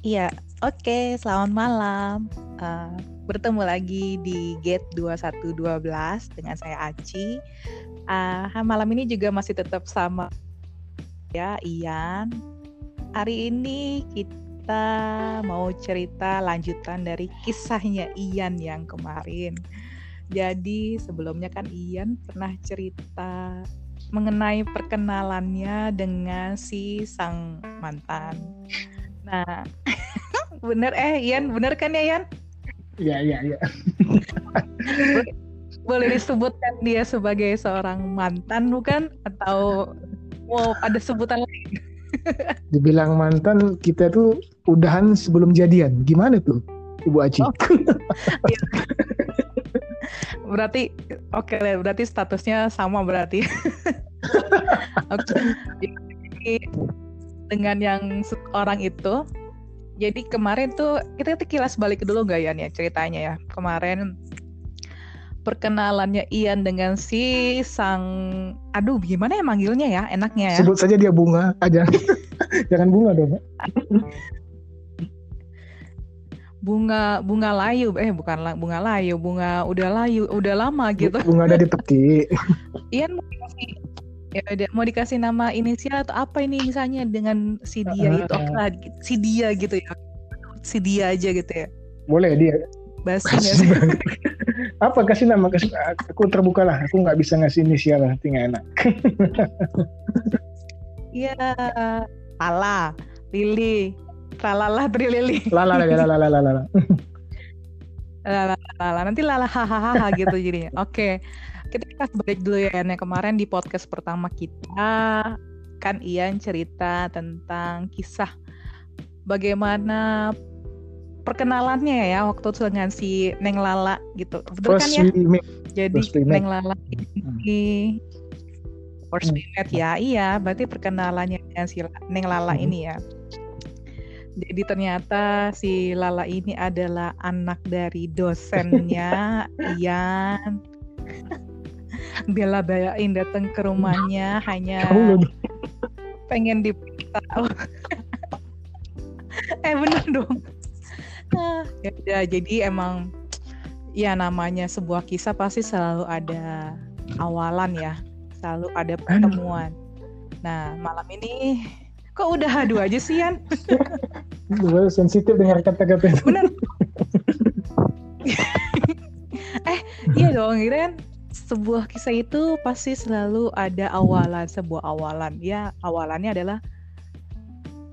Iya, oke, selamat malam. Uh, bertemu lagi di Gate 2112 dengan saya Aci. Uh, malam ini juga masih tetap sama ya Ian. Hari ini kita mau cerita lanjutan dari kisahnya Ian yang kemarin. Jadi sebelumnya kan Ian pernah cerita mengenai perkenalannya dengan si sang mantan. Nah, bener eh Ian, bener kan ya Ian? Iya iya iya. Boleh disebutkan dia sebagai seorang mantan bukan atau mau ada sebutan lain? Dibilang mantan kita tuh udahan sebelum jadian. Gimana tuh Ibu Aci? Oh. Iya berarti oke okay, berarti statusnya sama berarti oke okay. Dengan yang orang itu. Jadi kemarin tuh kita kilas balik dulu nggak ya nih ceritanya ya? Kemarin perkenalannya Ian dengan si sang aduh gimana ya manggilnya ya enaknya ya? Sebut saja dia bunga aja. Jangan bunga dong. Bunga bunga layu eh bukan bunga layu bunga udah layu udah lama gitu. Bunga dari teki Ian mau ya mau dikasih nama inisial atau apa ini misalnya dengan si dia uh, itu si dia gitu ya. Si dia aja gitu ya. Boleh dia. Basi sih apa? Kasih nama kasih aku terbuka lah. Aku nggak bisa ngasih inisial lah tinggal enak. Iya, Pala, Lili, Lalala Trilili. Lala lala lala lala lala. Nanti lala hahaha gitu jadinya. Oke. Kita kasih balik dulu ya yang kemarin di podcast pertama kita kan Ian cerita tentang kisah bagaimana perkenalannya ya waktu itu dengan si Neng Lala gitu. Betul kan ya? Jadi Neng Lala ini first we met ya. Iya, berarti perkenalannya dengan si Neng Lala hmm. ini ya. Jadi ternyata si Lala ini adalah anak dari dosennya Ian. Bela bayain datang ke rumahnya hanya pengen diberitahu. eh bener dong. Ah, ya, ya, jadi emang ya namanya sebuah kisah pasti selalu ada awalan ya, selalu ada pertemuan. Nah malam ini Kok udah hadu aja sih, Yan? Gue sensitif dengar kata-kata itu. Bener. eh, iya dong, kan sebuah kisah itu pasti selalu ada awalan, sebuah awalan. Ya, awalannya adalah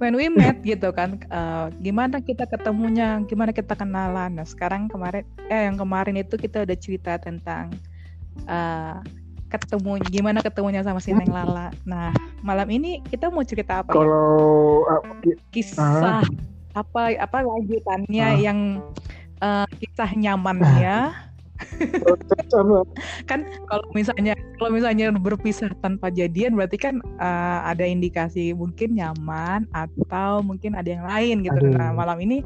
when we met gitu kan uh, gimana kita ketemunya gimana kita kenalan nah sekarang kemarin eh yang kemarin itu kita udah cerita tentang uh, ketemu gimana ketemunya sama si Neng Lala. Nah, malam ini kita mau cerita apa? Kalau ya? kisah uh, apa apa lanjutannya uh, yang uh, kisah nyamannya. Kan kalau misalnya kalau misalnya berpisah tanpa jadian berarti kan uh, ada indikasi mungkin nyaman atau mungkin ada yang lain gitu. Aduh. Nah, malam ini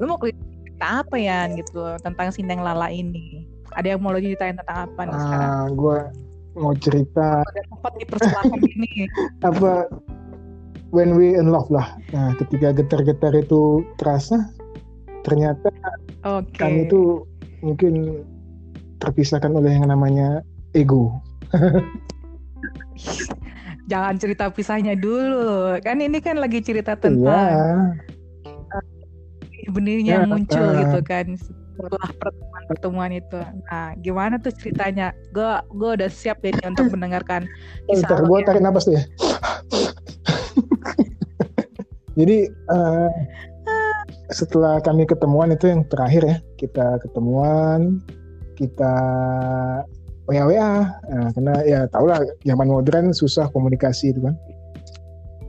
lu mau cerita apa ya gitu tentang si Neng Lala ini? Ada yang mau lo ceritain tentang apa nih uh, sekarang? Gue mau cerita ini apa when we in love lah nah ketika getar-getar itu terasa ternyata okay. kami itu mungkin terpisahkan oleh yang namanya ego jangan cerita pisahnya dulu kan ini kan lagi cerita tentang iya. uh, benihnya ya, muncul uh, gitu kan setelah pertemuan-pertemuan itu. Nah, gimana tuh ceritanya? Gue gue udah siap deh untuk mendengarkan kisah. Bentar, gue tarik nafas tuh ya. Jadi uh, setelah kami ketemuan itu yang terakhir ya, kita ketemuan, kita WA WA, nah, karena ya tau lah zaman modern susah komunikasi itu kan.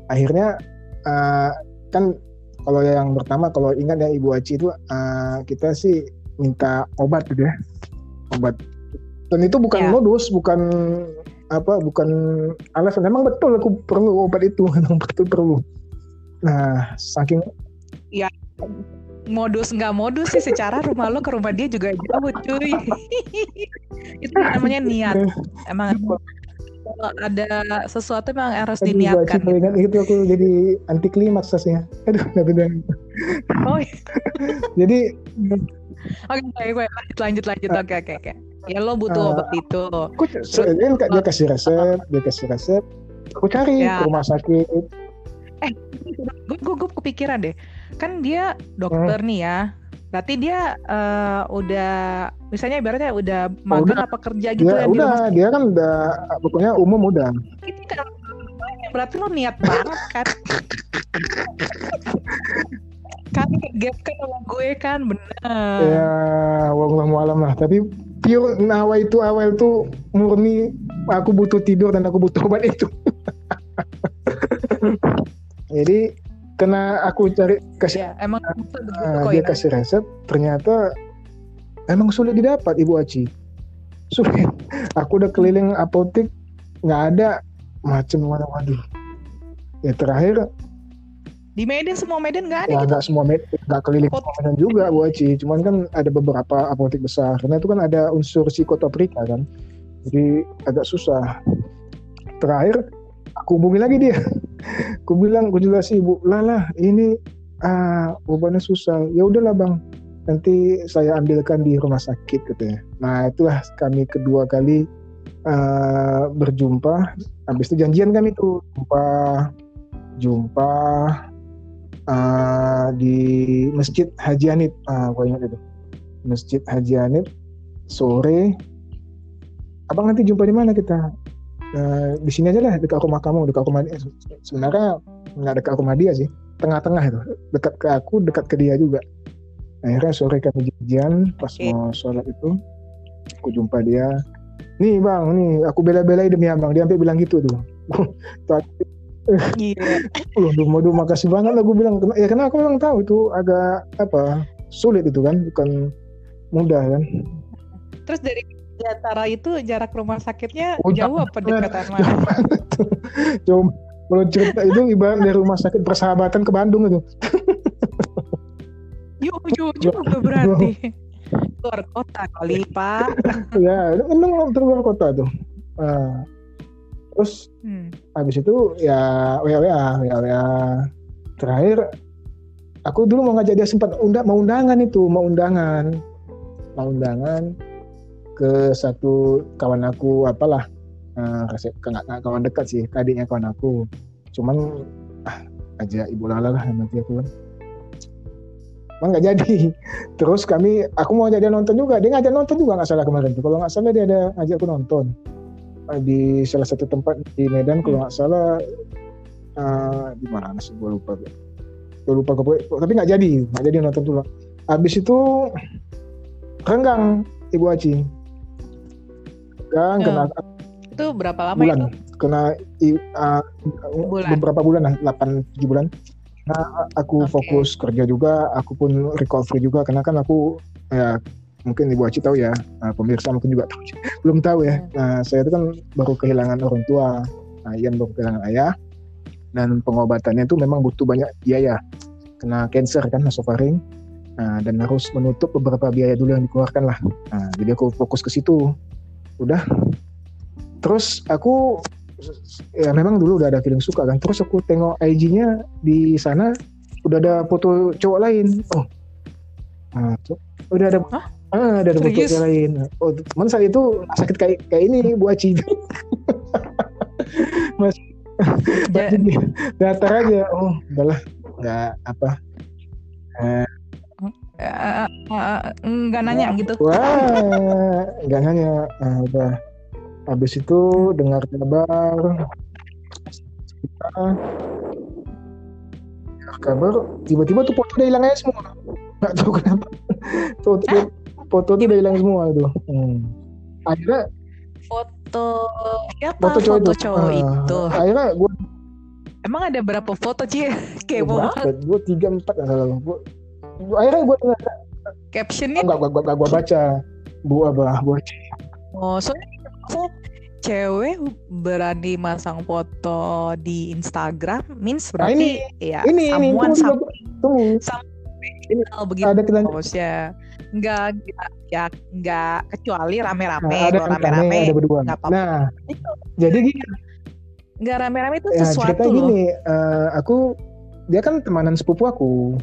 Akhirnya uh, kan kalau yang pertama kalau ingat ya Ibu Aci itu uh, kita sih minta obat gitu ya. Obat. Dan itu bukan yeah. modus bukan apa bukan alasan. Memang betul aku perlu obat itu memang betul perlu. Nah saking ya modus nggak modus sih secara rumah lo ke rumah dia juga jauh cuy. Itu namanya niat. Emang kalau ada sesuatu memang harus Aduh, diniatkan. Aduh, ingat itu aku jadi anti klimaks rasanya. Aduh, nggak oh iya. jadi oke okay, lanjut lanjut lanjut. Oke oke oke. Ya lo butuh uh, obat itu. aku dia, dia kasih resep dia kasih resep. Aku cari ya. ke rumah sakit. Eh gue gue kepikiran deh kan dia dokter hmm. nih ya. Berarti dia uh, udah misalnya ibaratnya udah magang oh, apa kerja gitu ya, ya udah. dia kan udah pokoknya umum udah. Ini kan berarti lo niat banget kan? Kan gap kan sama gue kan bener. Ya wallahu malam lah. Tapi pure nawa itu awal tuh murni. Aku butuh tidur dan aku butuh obat itu. Jadi kena aku cari kasih ya, emang uh, dia ya. kasih resep ternyata emang sulit didapat ibu Aci. Sulit. Aku udah keliling apotek nggak ada macam mana waduh. Ya terakhir di Medan semua Medan nggak ada ya, gitu? nggak semua Medan nggak keliling semua Medan juga Bu Aci. Cuman kan ada beberapa apotek besar. Karena itu kan ada unsur psikotoprika kan. Jadi agak susah. Terakhir aku hubungi lagi dia aku bilang aku jelasin ibu lala ini ah obatnya susah. Ya udahlah bang nanti saya ambilkan di rumah sakit katanya. Nah itulah kami kedua kali uh, berjumpa. Habis itu janjian kami tuh jumpa jumpa uh, di masjid Haji Anip ah ingat itu. Masjid Haji Anip sore. Abang nanti jumpa di mana kita uh, di sini aja lah dekat rumah kamu dekat rumah dia sebenarnya nggak dekat rumah dia sih tengah-tengah itu dekat ke aku dekat ke dia juga akhirnya sore kami janjian pas okay. mau sholat itu aku jumpa dia nih bang nih aku bela-belai demi abang dia sampai bilang gitu tuh Iya. Waduh, waduh, makasih banget lah gue bilang. Ya karena aku memang tahu itu agak apa sulit itu kan, bukan mudah kan. Terus dari antara itu jarak rumah sakitnya oh, jauh apa dekatan mana? Jauh. Kalau cerita itu ibarat dari rumah sakit persahabatan ke Bandung itu. Yuk, yuk, juga berarti. Luar kota kali pak. Ya emang luar kota tuh. Uh, terus hmm. habis itu ya wa wa wa wa terakhir aku dulu mau ngajak dia sempat undang mau undangan itu mau undangan. Mau undangan ke satu kawan aku apalah uh, kawan dekat sih adiknya kawan aku cuman ah aja ibu lala lah nanti aku kan Emang nggak jadi. Terus kami, aku mau jadi nonton juga. Dia ngajak nonton juga nggak salah kemarin. Kalau nggak salah dia ada ngajak aku nonton eh, di salah satu tempat di Medan. Kalau nggak salah uh, di mana sih? Gue lupa. Gue lupa. Gue, tapi nggak jadi, nggak jadi nonton dulu. Habis itu renggang Ibu Aci. Renggang hmm. kena itu berapa lama bulan. itu? Kena uh, bulan. beberapa bulan lah, 8 7 bulan Nah, aku okay. fokus kerja juga, aku pun recovery juga karena kan aku ya mungkin Ibu Aci tahu ya, nah, pemirsa mungkin juga tahu, belum tahu ya. Hmm. Nah, saya itu kan baru kehilangan orang tua, nah, Ian baru kehilangan ayah, dan pengobatannya itu memang butuh banyak biaya, kena cancer kan nasofaring, nah, dan harus menutup beberapa biaya dulu yang dikeluarkan lah. Nah, jadi aku fokus ke situ, udah. Terus aku ya memang dulu udah ada feeling suka kan. Terus aku tengok IG-nya di sana udah ada foto cowok lain. Oh. Nah, udah ada Hah? ah ada, ada foto cowok lain. Oh teman saat itu sakit kayak kayak ini Bu Aci. Mas ya. datar aja. Oh udahlah. Nggak apa. Eh, uh, uh, nggak nanya gitu. wah nggak nanya. Nah, udah. Habis itu dengar kabar. Kita dengar kabar tiba-tiba tuh foto udah hilang aja semua. Nggak tahu kenapa. Foto foto tuh udah hilang semua itu hmm. akhirnya foto siapa? Foto cowok foto itu, cowok uh, itu. akhirnya gue emang ada berapa foto sih kayak banget. gue tiga empat salah. Gue akhirnya gue captionnya? Enggak gue gue gue baca. Bu abah gue oh soalnya cewek berani masang foto di Instagram means berarti nah, ini, ya ini, someone ini, tunggu, ini begitu ada kita ya nggak ya nggak kecuali rame-rame nah, ada rame-rame ada berdua. nggak apa-apa. Nah itu. jadi gini. Nggak rame-rame itu ya, sesuatu cerita loh. gini uh, aku dia kan temanan sepupu aku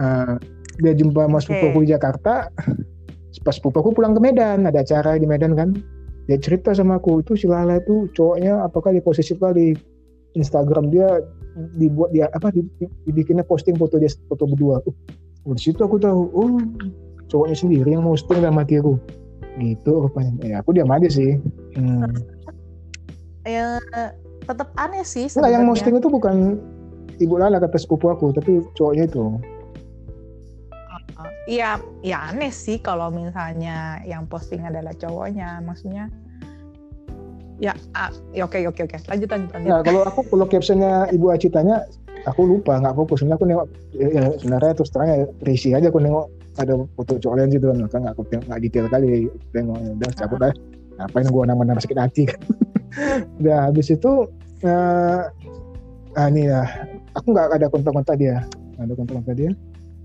uh, dia jumpa mas Oke. sepupuku di Jakarta. Pas sepupuku pulang ke Medan ada acara di Medan kan. Dia cerita sama aku itu si Lala itu cowoknya apakah di posisi kali Instagram dia dibuat dia apa di- di- dibikinnya posting foto dia foto berdua. Uh, di situ aku tahu oh cowoknya sendiri yang posting dalam hati aku. Gitu rupanya. Ya aku diam aja sih. Hmm. Ya tetap aneh sih Enggak, yang posting itu bukan ibu Lala kata sepupu aku tapi cowoknya itu Iya, ya aneh sih kalau misalnya yang posting adalah cowoknya, maksudnya. Ya, ah, ya oke oke oke. Lanjut lanjut lanjut. Nah, kalau aku kalau captionnya Ibu Aci tanya, aku lupa nggak fokus. Sebenarnya aku nengok, ya, ya, sebenarnya terus terang ya risih aja aku nengok ada foto cowok lain gitu kan, nggak aku nggak detail kali tengok ya udah cabut aja. Ngapain gua nama-nama sakit hati kan. udah habis itu eh ah, ini ya, aku nggak ada kontak-kontak dia, ada kontak-kontak dia.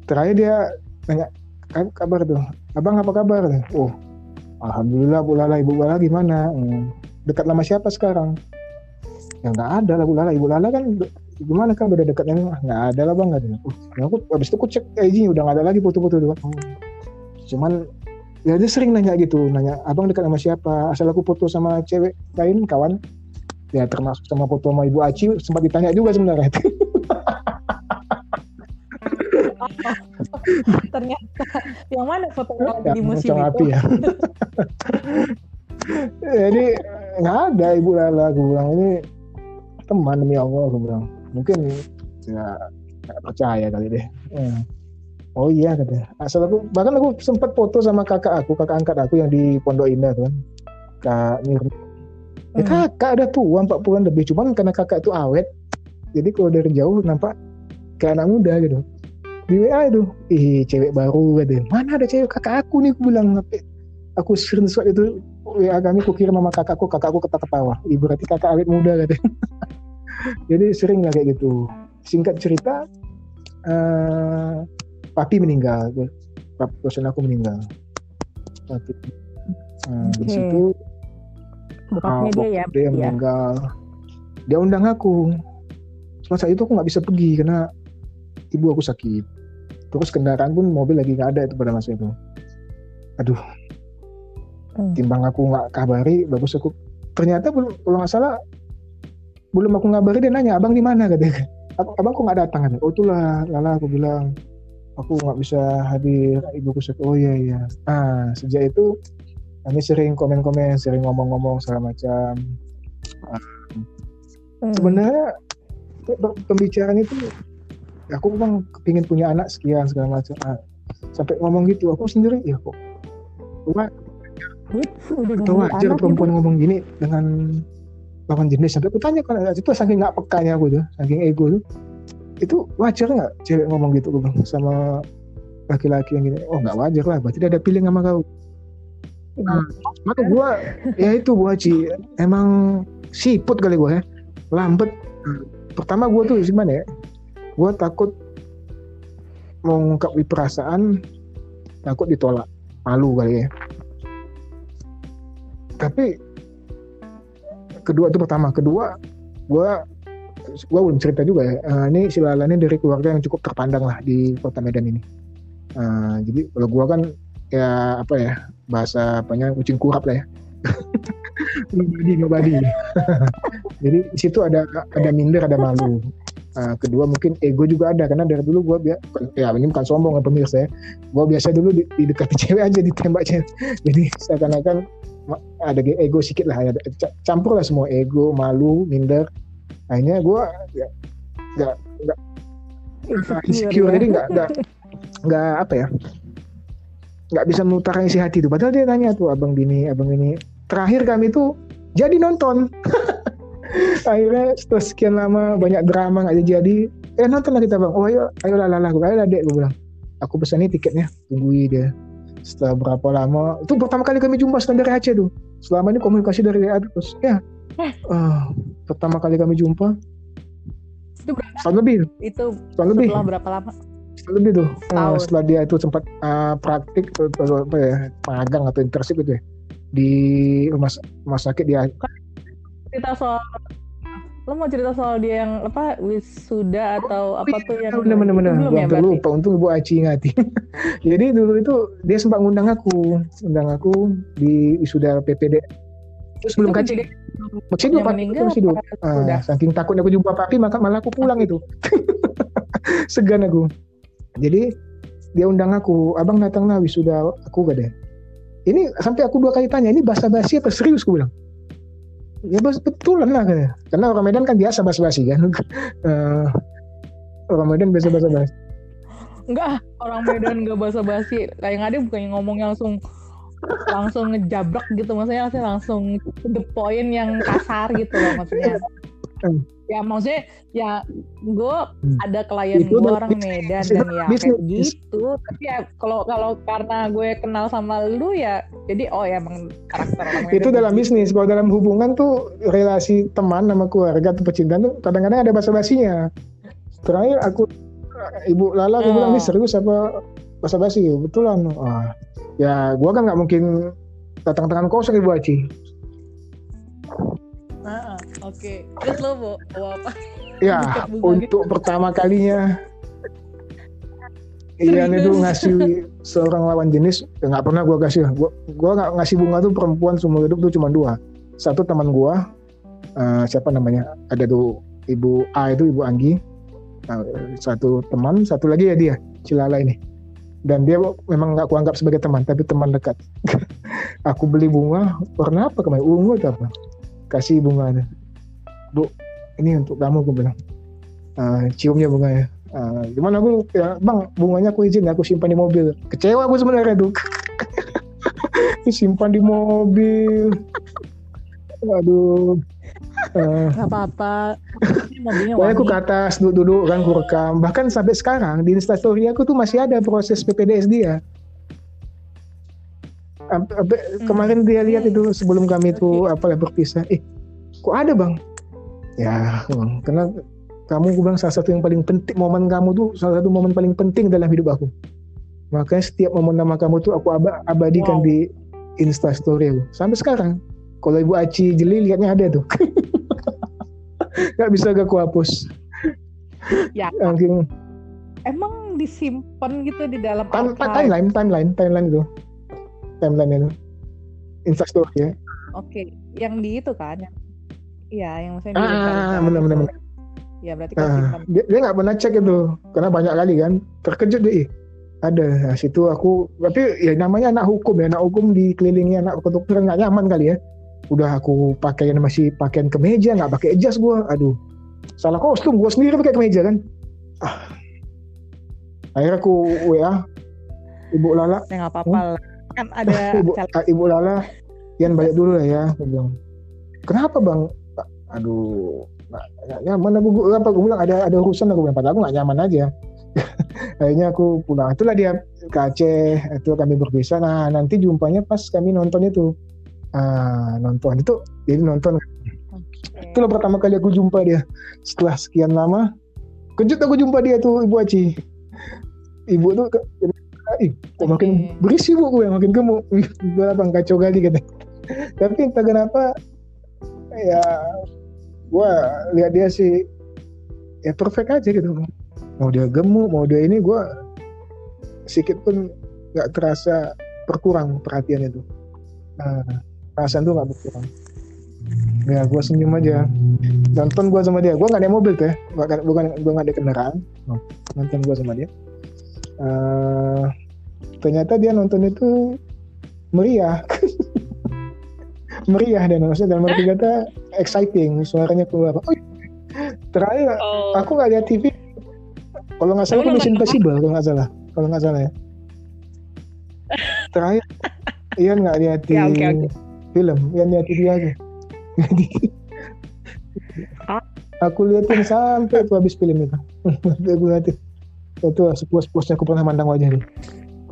Terakhir dia nanya "Ka- kabar tuh, abang apa kabar? Oh, alhamdulillah Bu Lala, Ibu Lala gimana? Hmm, dekat lama siapa sekarang? ya nggak ada lah Bu Lala Ibu Lala kan gimana kan udah dekatnya Ah, nggak ada lah bang nggak ada uh, aku habis itu aku cek IG udah nggak ada lagi foto-foto itu Oh. cuman ya dia sering nanya gitu nanya abang dekat sama siapa asal aku foto sama cewek lain kawan ya termasuk sama foto sama Ibu Aci sempat ditanya juga sebenarnya Ternyata. Yang mana foto ya, di macam itu? api ya. Jadi nggak ada Ibu Lala aku bilang. Ini teman demi Allah aku bilang. Mungkin ya nggak percaya kali deh. Ya. oh iya katanya asal aku bahkan aku sempat foto sama kakak aku kakak angkat aku yang di Pondok Indah kan kak ya Hmm. kakak ada tua 40 lebih. Cuman karena kakak itu awet jadi kalau dari jauh nampak kayak anak muda gitu di WA itu ih cewek baru katanya mana ada cewek kakak aku nih aku bilang aku screenshot itu WA kami aku kirim sama kakakku kakakku ketawa-ketawa. Ih, berarti kakak awet muda katanya jadi sering lah kayak gitu. Singkat cerita eh papi meninggal papi dosen aku meninggal. Papi. Nah, di Oke. situ Bokapnya ah, dia ya. dia ya. meninggal. Dia undang aku. Cuma saat itu aku nggak bisa pergi karena ibu aku sakit terus kendaraan pun mobil lagi nggak ada itu pada masa itu. Aduh. Hmm. timbang aku nggak kabari bagus aku. Ternyata belum kalau nggak salah belum aku ngabari dia nanya abang di mana? katanya. Ab- abang kok nggak datang? katanya. Oh itulah lala aku bilang. Aku nggak bisa hadir. Ibuku sakit oh iya iya. Ah sejak itu kami sering komen-komen sering ngomong-ngomong segala macam. Hmm. sebenarnya pe- pe- pembicaraan itu aku memang kepingin punya anak sekian segala macam. Ah, sampai ngomong gitu aku sendiri ya kok. Nunggu wajar anak perempuan ngomong gini dengan lawan jenis sampai aku tanya kan itu saking nggak pekanya aku tuh saking ego tuh. Itu wajar nggak cewek ngomong gitu gue bilang sama laki-laki yang gini? Oh nggak wajar lah berarti dia ada feeling sama kau. Gitu. Nah, maka gua ya itu gua Ci. Emang siput kali gua ya lambat pertama gua tuh gimana ya gua takut mau perasaan takut ditolak. Malu kali ya. Tapi kedua itu pertama. Kedua gua gua belum cerita juga ya. Eh, ini si Lala ini dari keluarga yang cukup terpandang lah di kota Medan ini. Eh, jadi kalau gua kan ya apa ya bahasa apanya kucing kurap lah ya. Nobody nobody. Jadi di situ ada ada minder ada malu Nah, kedua mungkin ego juga ada karena dari dulu gue ya ini bukan sombong ya pemirsa ya. Gue biasa dulu di, didekati cewek aja ditembak cewek. Jadi seakan-akan ada ego sedikit lah ada ca- campur lah semua ego malu minder. Akhirnya gue ya nggak nggak insecure ya. jadi nggak nggak nggak apa ya nggak bisa mengutarakan isi hati itu padahal dia nanya tuh abang gini abang ini terakhir kami tuh jadi nonton akhirnya setelah sekian lama banyak drama nggak jadi eh nonton lah kita bang oh ayo ayo lah lah lah ayo lah dek gue bilang aku pesan ini tiketnya tungguin dia setelah berapa lama itu pertama kali kami jumpa setelah dari Aceh tuh selama ini komunikasi dari WA terus ya Eh. ah, pertama kali kami jumpa Itu berapa? setahun lebih Itu setahun lebih setelah berapa lama? setahun lebih tuh Setahun. setelah dia itu sempat eh, praktik atau apa ya magang atau internship gitu ya di rumah rumah sakit dia Cerita soal lo mau cerita soal dia yang apa wisuda atau oh, apa iya, tuh yang bener bener bener. belum ya lupa untung ibu Aci ngati jadi dulu itu dia sempat ngundang aku ngundang aku di wisuda PPD terus belum kaji masih hidup papi masih hidup ah, saking takutnya aku jumpa papi maka malah aku pulang itu. Segan aku. Jadi dia undang aku abang datang lah wisuda aku gak deh ini sampai aku dua kali tanya ini bahasa basi apa serius? Aku bilang ya betulan lah kan karena orang Medan kan biasa basa-basi kan. Uh, orang Medan biasa basa-basi. Enggak orang Medan enggak basa-basi. Kayak ada bukannya ngomong langsung langsung ngejabrak gitu. Maksudnya langsung the point yang kasar gitu loh maksudnya. Hmm. Ya maksudnya ya gue ada klien gue orang Medan dan ya kayak gitu. Tapi ya kalau kalau karena gue kenal sama lu ya jadi oh ya emang karakter orang Medan itu dalam gitu. bisnis. Kalau dalam hubungan tuh relasi teman sama keluarga atau pecintaan tuh kadang-kadang ada basa basinya terakhir aku ibu Lala aku oh. bilang ini serius apa basa basi betulan ah ya gue kan nggak mungkin datang tangan kosong ibu Aci Oke, terus lo mau, apa? Ya, untuk gitu. pertama kalinya. Ian itu ngasih seorang lawan jenis ya nggak pernah gue kasih. Gue gue nggak ngasih bunga tuh perempuan seumur hidup tuh cuma dua. Satu teman gue uh, siapa namanya? Ada tuh ibu A itu ibu Anggi. Uh, satu teman satu lagi ya dia Cilala ini. Dan dia memang nggak kuanggap sebagai teman tapi teman dekat. Aku beli bunga warna apa kemarin? Ungu atau apa kasih bunga bu ini untuk kamu aku bilang. Uh, ciumnya bunganya uh, gimana aku? Ya bang bunganya aku izin aku simpan di mobil. Kecewa aku sebenarnya tuh simpan di mobil. Aduh. Uh, Gak apa-apa. Pokoknya aku ke atas duduk-duduk kan aku rekam. Bahkan sampai sekarang di instastory aku tuh masih ada proses PPDS dia. Hmm. Kemarin dia lihat itu sebelum kami tuh apa berpisah. Eh, kok ada bang? ya karena kamu gue bilang salah satu yang paling penting momen kamu tuh salah satu momen paling penting dalam hidup aku. Makanya setiap momen nama kamu tuh aku ab abadikan wow. di instastory aku. Sampai sekarang kalau ibu Aci jeli liatnya ada tuh. Nggak bisa gak aku hapus. Ya. Mungkin, emang disimpan gitu di dalam Time, timeline timeline timeline itu timeline instastory ya. Oke yang di itu kan yang Iya, yang maksudnya ah, benar benar benar. Ya berarti ah, dia, dia nggak pernah cek itu karena banyak kali kan. Terkejut deh ada nah, situ aku tapi ya namanya anak hukum ya anak hukum dikelilingi anak kedokteran nggak nyaman kali ya. Udah aku pakaian masih pakaian kemeja nggak pakai jas gue aduh. Salah kostum gue sendiri pakai kemeja kan. Ah. akhirnya aku wa ibu lala. Ya nggak apa-apa hmm? Kan ada ibu, ibu lala Yan balik dulu lah ya bilang. Kenapa bang? Aduh nggak nyaman aku apa aku bilang ada ada urusan aku bilang aku nggak nyaman aja. Akhirnya aku pulang. Itulah dia ke Aceh itu kami berpisah. Nah nanti jumpanya pas kami nonton itu. Ah, nonton. Itu jadi nonton. Okay. itulah pertama kali aku jumpa dia. Setelah sekian lama kejut aku jumpa dia tuh ibu Aci. Ibu tuh ke, Ih, kok makin berisi bu gue makin gemuk. Bang kacau kali kata tapi entah kenapa ya gue lihat dia sih ya perfect aja gitu. Mau dia gemuk mau dia ini gue sedikit pun nggak terasa berkurang perhatian itu. Nah, perasaan tuh nggak berkurang. Ya gue senyum aja. Nonton gue sama dia gue nggak ada mobil tuh ya bukan bukan gue nggak ada kendaraan. Nonton gue sama dia. Uh, ternyata dia nonton itu meriah. Meriah dan maksudnya dalam arti kata exciting suaranya keluar. Oh, iya. terakhir oh. aku nggak lihat TV kalau nggak salah aku Impossible kalau nggak salah. Kalau nggak salah ya. Terakhir Ian nggak lihat di ya, okay, okay. film. Ian lihat TV aja. Aku liatin sampai tuh habis film itu. Aku liatin. Itu sepuas-puasnya aku pernah mandang wajahnya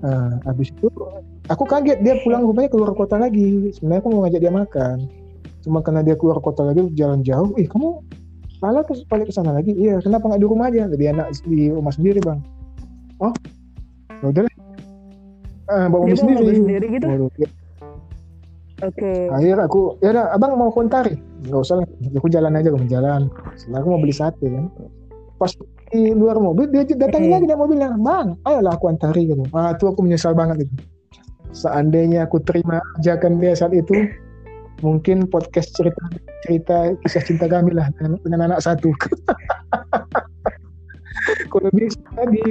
Nah, habis itu aku kaget dia pulang rupanya keluar kota lagi. Sebenarnya aku mau ngajak dia makan. Cuma karena dia keluar kota lagi jalan jauh, "Eh, kamu malah terus balik ke sana lagi?" "Iya, kenapa nggak di rumah aja? Lebih enak di rumah sendiri, Bang." "Oh, ya udah lah." Ah, bawa mobil sendiri. sendiri gitu. Oke. Okay. Akhir aku, ya udah abang mau kontari, nggak usah lah, aku jalan aja, aku jalan. Setelah aku mau beli sate kan, pas di luar mobil dia datang lagi dari mobilnya, bang, ayolah aku antari gitu. Ah tuh aku menyesal banget itu. Seandainya aku terima ajakan dia saat itu, mungkin podcast cerita cerita kisah cinta kami lah dengan, dengan anak satu. Kalau bisa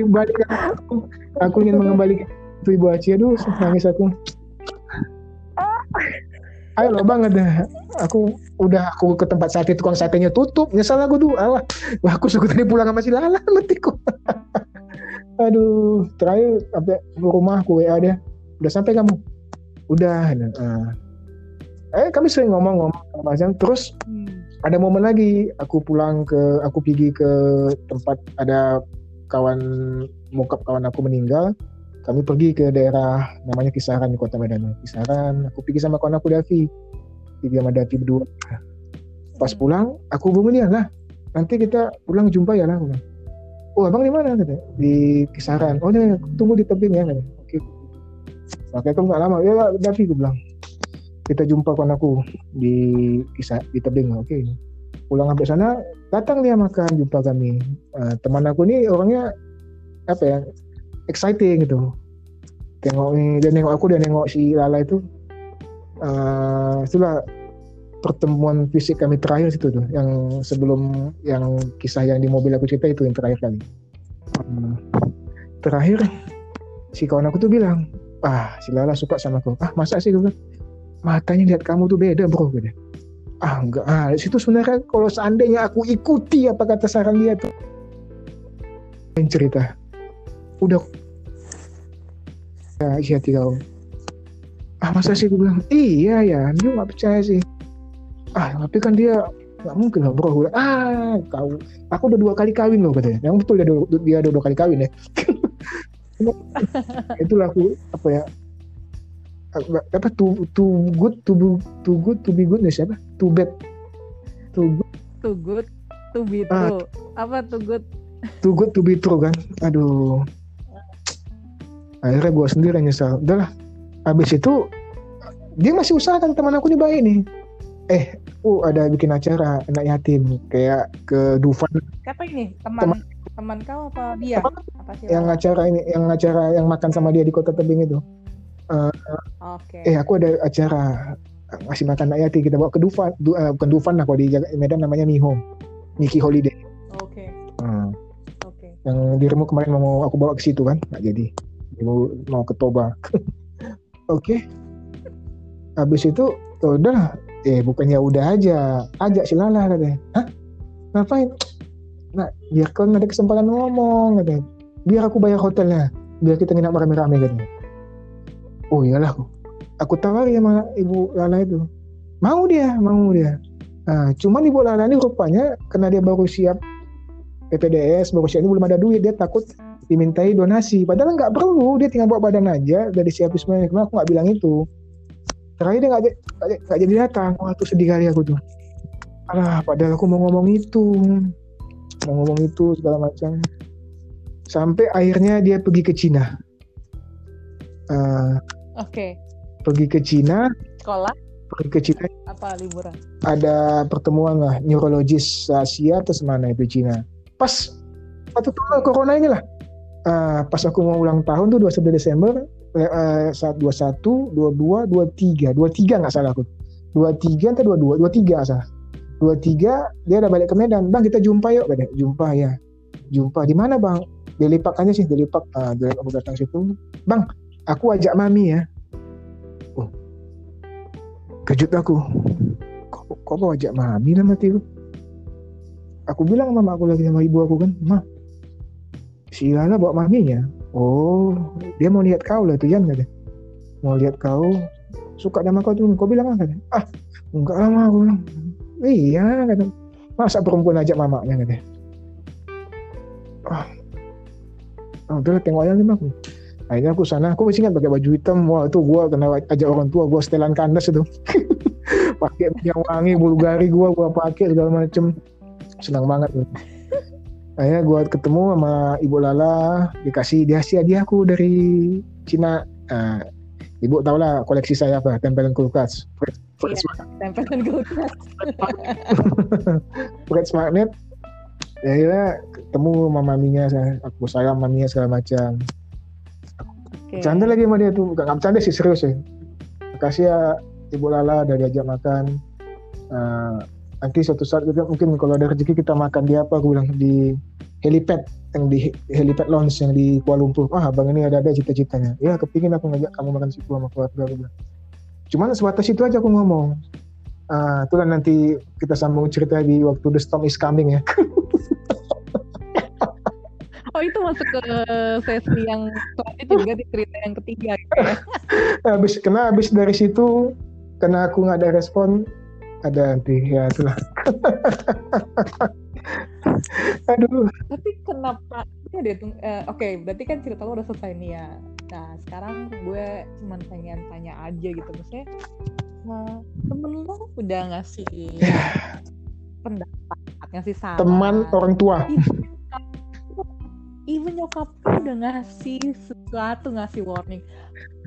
balik aku, aku ingin mengembalikan itu ibu Aci, aduh nangis aku. Ayo lo banget dah aku udah aku ke tempat sate tukang satenya tutup nyesal aku tuh alah wah aku suka tadi pulang sama si Lala matiku aduh terakhir sampai rumah aku WA dia udah sampai kamu udah nah. eh kami sering ngomong-ngomong macam terus hmm. ada momen lagi aku pulang ke aku pergi ke tempat ada kawan mokap kawan aku meninggal kami pergi ke daerah namanya Kisaran di Kota Medan. Kisaran, aku pergi sama kawan aku Davi. Pergi sama Davi berdua. Pas pulang, aku hubungi dia lah. Nanti kita pulang jumpa ya lah. Oh abang di mana kata? Di Kisaran. Oh ya, tunggu di tebing ya kata. Oke. Makanya aku nggak lama. Ya Davi gue bilang. Kita jumpa kawan aku di kisah di tebing. Oke. Pulang sampai sana, datang dia makan jumpa kami. Uh, teman aku ini orangnya apa ya exciting gitu tengok ni dia nengok aku dan nengok si Lala itu uh, itulah pertemuan fisik kami terakhir situ tuh yang sebelum yang kisah yang di mobil aku cerita itu yang terakhir kali. Uh, terakhir si kawan aku tuh bilang ah si Lala suka sama aku ah masa sih? Gue matanya lihat kamu tuh beda bro gitu ah enggak. Ah situ sebenarnya kalau seandainya aku ikuti apa kata saran dia tuh. Yang cerita. Udah. Ya isi hati kau ah masa sih gue bilang iya ya dia nggak percaya sih. Ah tapi kan dia nggak mungkin lah bro. Gue ah kau aku udah dua kali kawin loh katanya. Yang betul dia, dia udah dua kali kawin ya? Itulah aku apa ya apa too too good to be too good to be good nih siapa too bad. Too good. Too good to be ah. true. Ah, apa too good? Too good to be true kan? Aduh. Akhirnya gue sendiri yang nyesal. Udahlah habis itu dia masih usahakan teman aku nih baik nih eh uh ada bikin acara anak yatim kayak ke Dufan. Siapa ini? Teman teman, teman kau apa dia teman, apa sih yang acara ini yang acara yang makan sama dia di kota tebing itu. Uh, okay. eh aku ada acara ngasih makan anak yatim kita bawa ke Dufan du, uh, bukan Dufan lah kalau di Medan namanya Mihom Miki Holiday. Oke. Okay. uh, oke. Okay. yang dirimu kemarin mau aku bawa ke situ kan nggak jadi. Mau mau ke Toba oke. Okay. habis itu ya udah. Eh bukannya udah aja. Ajak si Lala katanya. Hah? Ngapain? Nah biar kau ada kesempatan ngomong katanya. Biar aku bayar hotelnya. Biar kita nginap rame-rame katanya. Oh iyalah aku. Tawari sama ibu Lala itu. Mau dia mau dia. Nah cuman ibu Lala ini rupanya karena dia baru siap PPDS baru siap ini belum ada duit. Dia takut dimintai donasi. Padahal nggak perlu dia tinggal bawa badan aja. Dari siap semuanya kenapa aku nggak bilang itu. Terakhir dia nggak jadi datang. Wah tuh sedih kali aku tuh. Alah padahal aku mau ngomong itu. Mau ngomong itu segala macam. Sampai akhirnya dia pergi ke Cina. Uh, oke. okay. pergi ke Cina. Sekolah? Pergi ke Cina. Apa liburan? Ada pertemuan lah neurologis Asia atau semana itu Cina. Pas waktu corona inilah uh, pas aku mau ulang tahun tuh 21 Desember uh, saat 21, 22, 23, 23 nggak salah aku. 23 atau 22, 23 salah. 23 dia udah balik ke Medan. Bang kita jumpa yuk katanya. Jumpa ya. Jumpa di mana bang? Di Lipak aja sih, di Lipak. Uh, dia aku datang situ. Bang, aku ajak mami ya. Oh. Kejut aku. Kok, kok mau ajak mami lah mati Aku bilang sama aku lagi sama ibu aku kan, mah si Lala bawa maminya oh dia mau lihat kau lah tuh Jan kata. Mau lihat kau suka sama kau tuh kau bilang apa ah enggak lama aku bilang. Iya kata. Masa perempuan ajak mamanya kata. Ah. Oh, udah tengok aja nih aku. Akhirnya aku sana aku masih ingat pakai baju hitam wah itu gua kena ajak orang tua gua setelan kandas itu pakai minyak wangi bulgari gua gua pakai segala macem senang banget akhirnya gue ketemu sama ibu Lala dikasih dia dia aku dari Cina uh, Ibu tahu lah koleksi saya apa, tempelan kulkas. Iya, tempelan kulkas. Fred magnet. Ya, ya ketemu sama maminya, saya, aku sayang maminya segala macam. Oke. Bercanda lagi sama dia tuh, gak, gak bercanda sih serius ya. Makasih ya Ibu Lala udah diajak makan. Eh, nanti suatu saat kita mungkin kalau ada rezeki kita makan di apa, aku bilang di helipad yang di helipad lounge yang di Kuala Lumpur. Wah, abang ini ada ada cita-citanya. Ya, kepingin aku ngajak kamu makan situ sama keluarga aku bilang. Cuman sebatas itu aja aku ngomong. Ah, itu kan nanti kita sambung cerita di waktu The Storm is Coming ya. Oh itu masuk ke sesi yang selanjutnya juga di cerita yang ketiga gitu ya. habis kena habis dari situ karena aku nggak ada respon ada nanti ya itulah aduh Tapi kenapa? Ya deh, eh, Oke, berarti kan cerita lo udah selesai nih ya. Nah sekarang gue cuman pengen tanya aja gitu maksudnya. Nah, temen lo udah ngasih pendapat, ngasih saran. teman orang tua Even nyokap lo udah ngasih sesuatu, ngasih warning.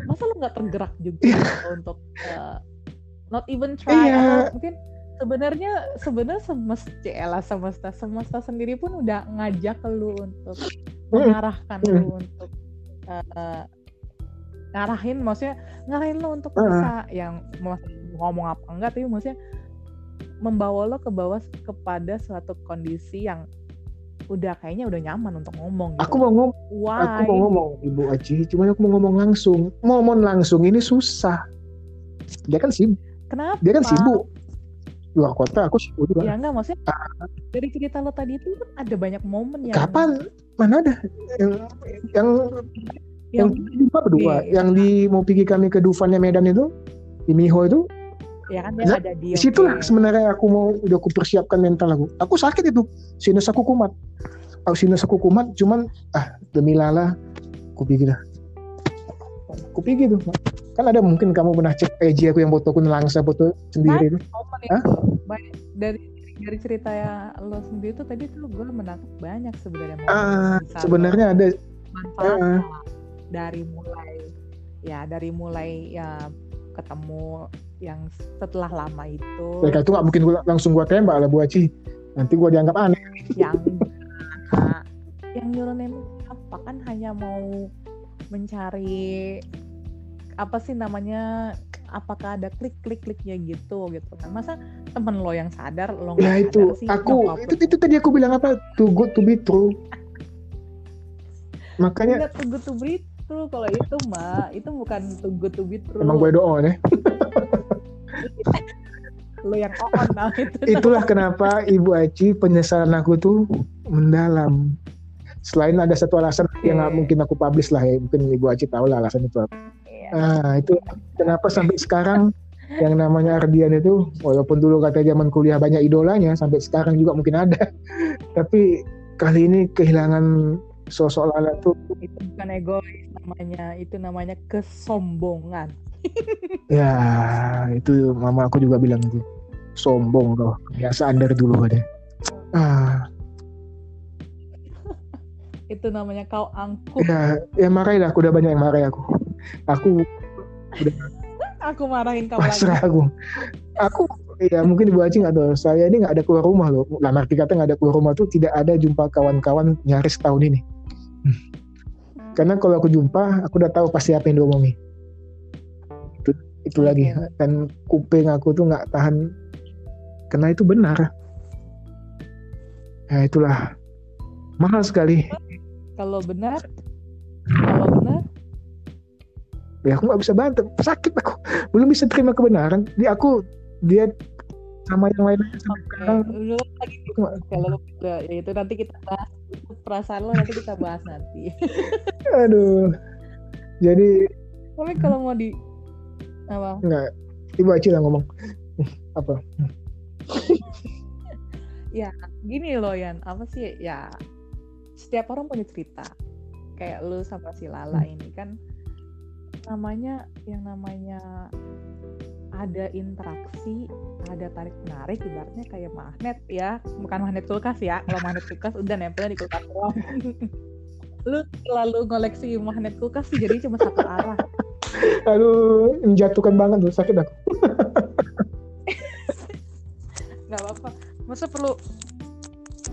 Masa lo nggak tergerak juga untuk eh, not even try Iya. atau mungkin sebenarnya sebenarnya semesta lah semesta semesta sendiri pun udah ngajak lu untuk Mm. mengarahkan Mm. lu untuk eh, ngarahin maksudnya ngarahin lo untuk Mm. bisa yang mau ngomong apa enggak tapi maksudnya membawa lo ke bawah kepada suatu kondisi yang udah kayaknya udah nyaman untuk ngomong gitu. aku mau ngomong Why? aku mau ngomong ibu Aci cuman aku mau ngomong langsung ngomong langsung ini susah dia kan sibuk Kenapa? dia kan sibuk luar kota aku sibuk juga. Ya enggak maksudnya dari cerita lo tadi itu kan ada banyak momen yang kapan? Mana ada? Yang yang yang, yang dua berdua. Iya. yang di mau pergi kami ke Dufannya Medan itu di Miho itu. Ya kan yang Nah, ada di di situlah sebenarnya aku mau udah aku persiapkan mental aku. Aku sakit itu sinus aku kumat. Aku sinus aku kumat cuman ah demi lala aku pikir pikir tuh kan ada mungkin kamu pernah cek IG aku yang fotoku nelangsa foto sendiri itu. Hah? itu banyak dari dari cerita ya lo sendiri tuh tadi tuh gue menangkap banyak sebenarnya ah sebenarnya ada manfaatkan dari mulai ya dari mulai ya ketemu yang setelah lama itu. Mereka itu nggak mungkin gua, langsung gua tembak lah Bu Aci. Nanti gua dianggap aneh. Yang nah, yang nyuruhin apa kan hanya mau mencari apa sih namanya apakah ada klik klik kliknya gitu gitu kan. Masa temen lo yang sadar lo nggak sadar itu. sih aku nyokap itu itu tadi aku bilang apa? Too good to be true. Makanya Enggak too good to be true. Kalau itu mah itu bukan too good to be true. Emang gue doa ya? Lo yang on nah itu. Itulah kenapa Ibu Aci penyesalan aku tuh mendalam. Selain ada satu alasan yang nggak Oke. mungkin aku publish lah ya, mungkin Ibu Aci tahu lah alasan itu apa. Iya. Ah itu kenapa sampai sekarang yang namanya Ardian itu walaupun dulu kata zaman kuliah banyak idolanya sampai sekarang juga mungkin ada. Tapi kali ini kehilangan sosok Lala tuh itu bukan egois namanya itu namanya kesombongan ya itu mama aku juga bilang itu sombong kau kebiasaan dari dulu ada. Ah itu namanya kau angkuh. Ya ya marahin aku udah banyak yang marahin aku. Aku aku marahin kau lagi. Pasrah aku aku ya mungkin ibu Aci nggak tahu. Saya ini nggak ada keluar rumah loh. Lah arti kata nggak ada keluar rumah tuh tidak ada jumpa kawan-kawan nyaris tahun ini. Hmm. karena kalau aku jumpa aku udah tahu pasti apa yang diomongin. Itu itu lagi. Dan kuping aku tuh nggak tahan. Karena itu benar. Ya itulah. Mahal sekali kalau benar kalau benar. Ya aku nggak bisa bantah. Sakit aku. Belum bisa terima kebenaran. Dia aku dia sama yang sampai sekarang. Oke, lu lagi kalau ya itu nanti kita bahas. Perasaan lo nanti kita bahas nanti. Aduh. Jadi tapi kalau mau di apa? Nggak. Ibu Aci lah ngomong. Apa? Gini loh Yan. Apa sih? Ya setiap orang punya cerita kayak lu sama si Lala Hmm. ini kan namanya yang namanya ada interaksi ada tarik menarik ibaratnya kayak magnet ya bukan magnet kulkas ya kalau magnet kulkas udah nempel di kulkas doang lu selalu ngoleksi magnet kulkas sih jadi cuma satu arah Aduh, menjatuhkan banget tuh, sakit aku. nggak apa-apa. Masa perlu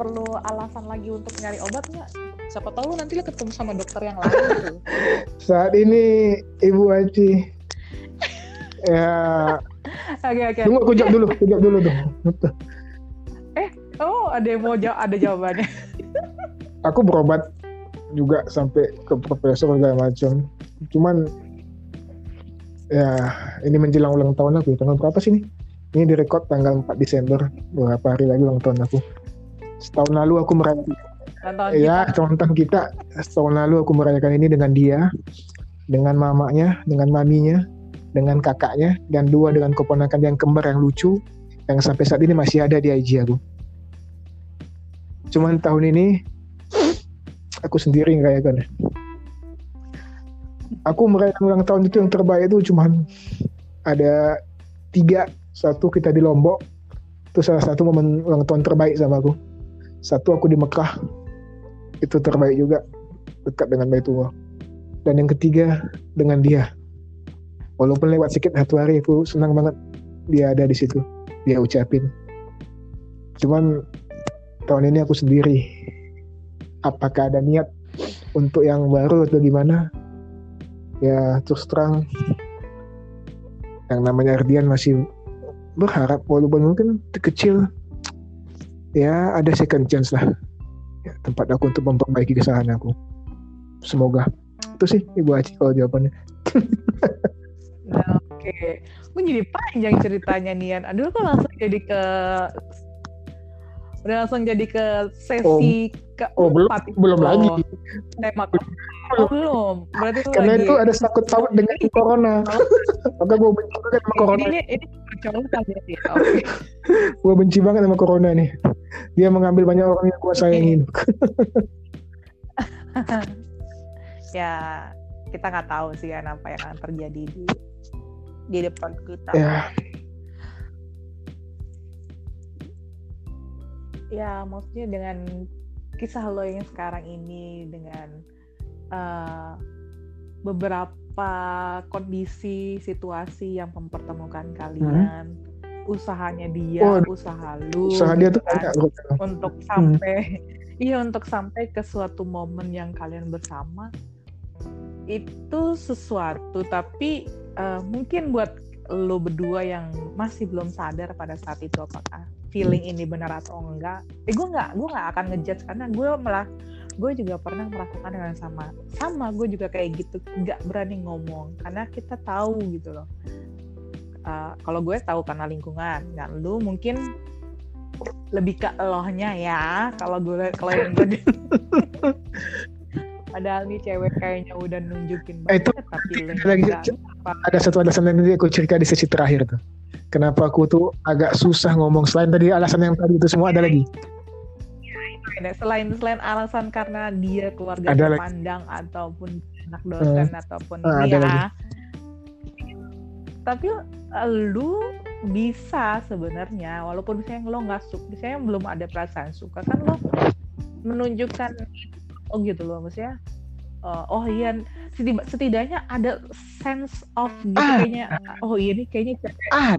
perlu alasan lagi untuk nyari obat nggak? Siapa tahu nanti lo ketemu sama dokter yang lain gitu. Saat ini Ibu Aci ya Oke oke. tunggu aku jawab dulu, aku jawab dulu dong. Oh ada yang mau jawab ada jawabannya. Aku berobat juga sampai ke profesor segala macam. Cuman ya ini menjelang ulang tahun aku. Tanggal berapa sih ini? Ini direkod tanggal 4 Desember. Beberapa hari lagi ulang tahun aku. Setahun lalu aku merayakan ya kita. contoh kita. Setahun lalu aku merayakan ini dengan dia dengan mamanya dengan maminya dengan kakaknya dan dua dengan keponakan yang kembar yang lucu yang sampai saat ini masih ada di IG aku. Cuman tahun ini aku sendiri ngerayakan aku merayakan ulang tahun itu yang terbaik itu cuman ada tiga. Satu kita di Lombok. Itu salah satu momen ulang tahun terbaik sama aku satu aku di Mekah. Itu terbaik juga. Dekat dengan Baitullah. Dan yang ketiga dengan dia. Walaupun lewat sedikit satu hari aku senang banget dia ada di situ. Dia ucapin. Cuman tahun ini aku sendiri. Apakah ada niat untuk yang baru atau gimana? Ya terus terang yang namanya Ardian masih berharap walaupun mungkin kecil ya ada second chance lah ya, tempat aku untuk memperbaiki kesalahan aku. Semoga itu sih Ibu Aci kalau jawabannya. Nah, Oke, gue jadi panjang ceritanya Nian. Aduh, kok langsung jadi ke udah langsung jadi ke sesi ke Oh belum belum lagi oh, belum. Berarti itu karena lagi. itu ada sakut paut dengan corona. Maka gue benci banget sama corona. Ini ini contoh ya. Oke. Gue benci banget sama corona nih. Dia mengambil banyak orang yang gue sayangin. ya kita nggak tahu sih kan apa yang akan terjadi di di depan kita. ya Ya, maksudnya dengan kisah lo yang sekarang ini dengan eh, beberapa kondisi situasi yang mempertemukan kalian, usahanya dia, Oh, usaha lu, usaha dia gitu tuh kan, banyak loh. untuk sampai iya untuk sampai ke suatu momen yang kalian bersama itu sesuatu. Tapi eh, mungkin buat lo berdua yang masih belum sadar pada saat itu apakah feeling ini benar atau enggak eh gue nggak gue nggak akan ngejudge karena gue malah gue juga pernah merasakan dengan sama sama gue juga kayak gitu nggak berani ngomong karena kita tahu gitu loh Eh, kalau gue tahu karena lingkungan dan lu mungkin lebih ke elohnya ya kalau gue kalau yang gue padahal nih cewek kayaknya udah nunjukin Eh, itu banget tapi ada. Apa- Ada satu alasan yang nanti aku cerita di sesi terakhir tuh. Kenapa aku tuh agak susah ngomong selain tadi alasan yang tadi itu semua ada lagi. Ada selain selain alasan karena dia keluarga Ada lagi. pandang ataupun anak dosen ataupun Ah, ada dia lagi. tapi eh, lu bisa sebenarnya walaupun misalnya lo nggak suka misalnya belum ada perasaan suka kan lo menunjukkan oh gitu loh maksudnya eh, oh iya setidak- setidaknya ada sense of gitu Ah. kayaknya oh iya nih kayaknya cewek, Ah,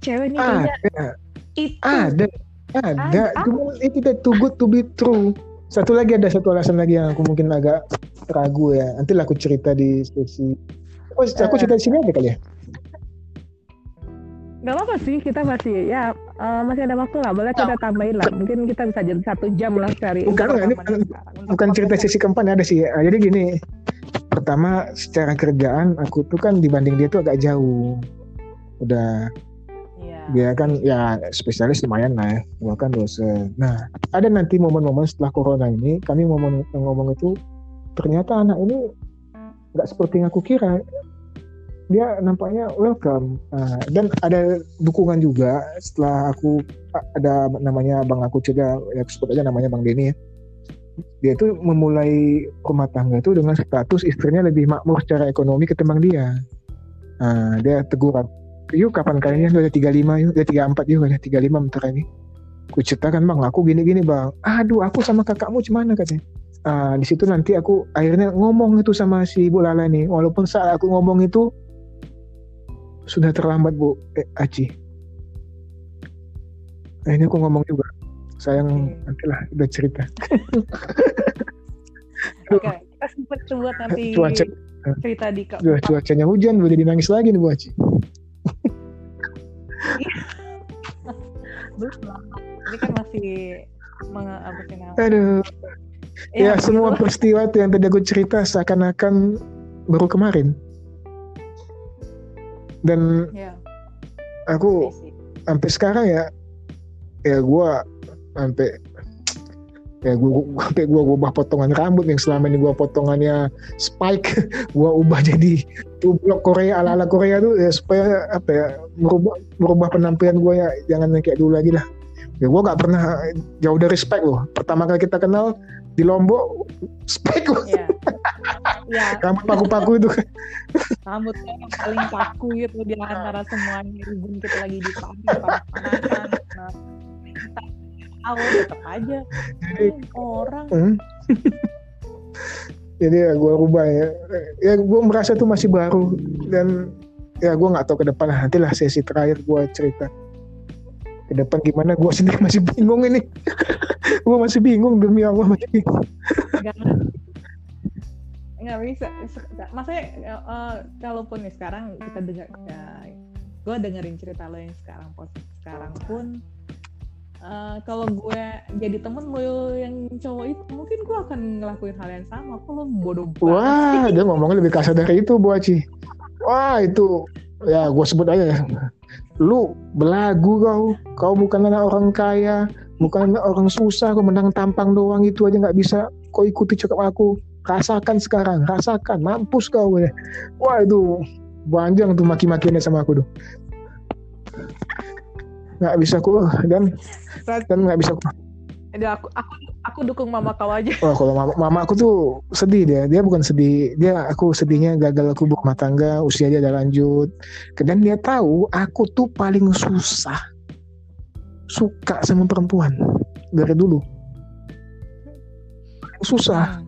cewek nih kayaknya ada, itu ada, ada. Cuma itu udah too good to be true. Satu lagi ada satu alasan lagi yang aku mungkin agak ragu ya. Nanti lah aku cerita di sesi. Oh, aku cerita di sini aja kali ya. Gak apa-apa sih, kita masih ya eh, masih ada waktu lah. Boleh kita tambahin lah. Mungkin kita bisa jadi satu jam lah cari. Bukan, ini. Untuk bukan cerita sesi keempat ada sih. Ah, Jadi gini, pertama secara kerjaan aku tuh kan dibanding dia tuh agak jauh. Udah Iya. dia kan ya spesialis lumayan lah ya, gua kan dosen. Nah ada nanti momen-momen setelah corona ini kami ngomong ngomong itu ternyata anak ini nggak seperti yang aku kira. Dia nampaknya welcome Nah, dan ada dukungan juga setelah aku ada namanya bang aku juga ya sebut aja namanya bang Denny ya dia tuh memulai rumah tangga itu dengan status istrinya lebih makmur secara ekonomi ketimbang dia. Nah, dia tegur yuk kapan kalian udah 35 yuk, udah 34 yuk, udah 35 bentar lagi. Ku ceritakan bang, aku gini-gini bang. Aduh, aku sama kakakmu gimana katanya. uh, di situ nanti aku akhirnya ngomong itu sama si Bu Lala nih walaupun saat aku ngomong itu sudah terlambat Bu. Eh, Aci akhirnya aku ngomong juga. Sayang okay. nantilah udah cerita. Oke okay. kita sempat buat nanti cuaca. cerita di kak cuacanya hujan boleh dinangis lagi nih Bu Aci belum ini kan masih meng, apa sih aduh. Ya, ya semua peristiwa yang tadi aku cerita seakan-akan baru kemarin dan ya. aku sampai sekarang ya ya gue sampai ya gue sampai gue ubah potongan rambut yang selama ini gue potongannya spike gue ubah jadi tublok Korea ala ala Korea tuh ya supaya apa ya merubah merubah penampilan gue ya jangan kayak dulu lagi lah ya gue gak pernah jauh dari spike loh pertama kali kita kenal di Lombok spek ya. ya. rambut paku-paku itu kan rambutnya yang paling paku itu di antara semuanya ibu kita lagi di panas-panasan nah, tahu tetap aja jadi orang. Hmm. jadi ya gue rubah ya. Ya gue merasa tuh masih baru. Dan ya gue nggak tahu ke depan. Nanti lah sesi terakhir gue cerita. Ke depan gimana gue sendiri masih bingung ini. Gue masih bingung demi Allah masih bingung nggak bisa maksudnya uh, kalaupun nih sekarang kita dengar ya, gue dengerin cerita lo yang sekarang pos sekarang pun uh, kalau gue jadi temen lo yang cowok itu mungkin gue akan ngelakuin hal yang sama. Kalau bodoh banget wah dia ngomongnya lebih kasar dari itu Bu Aci. Wah itu ya gue sebut aja ya. Lu belagu kau. Kau bukan anak orang kaya bukan orang susah kau menang tampang doang itu aja nggak bisa. Kau ikuti cakap aku rasakan sekarang rasakan mampus kau ya wah itu panjang tuh maki-makiannya sama aku tuh nggak bisa ku dan dan nggak bisa ku Jadi aku aku aku dukung mama kau aja. Oh, kalau mama, mama aku tuh sedih dia. Dia bukan sedih. Dia aku sedihnya gagal aku rumah tangga, usia dia udah lanjut. Dan dia tahu aku tuh paling susah suka sama perempuan dari dulu. Susah.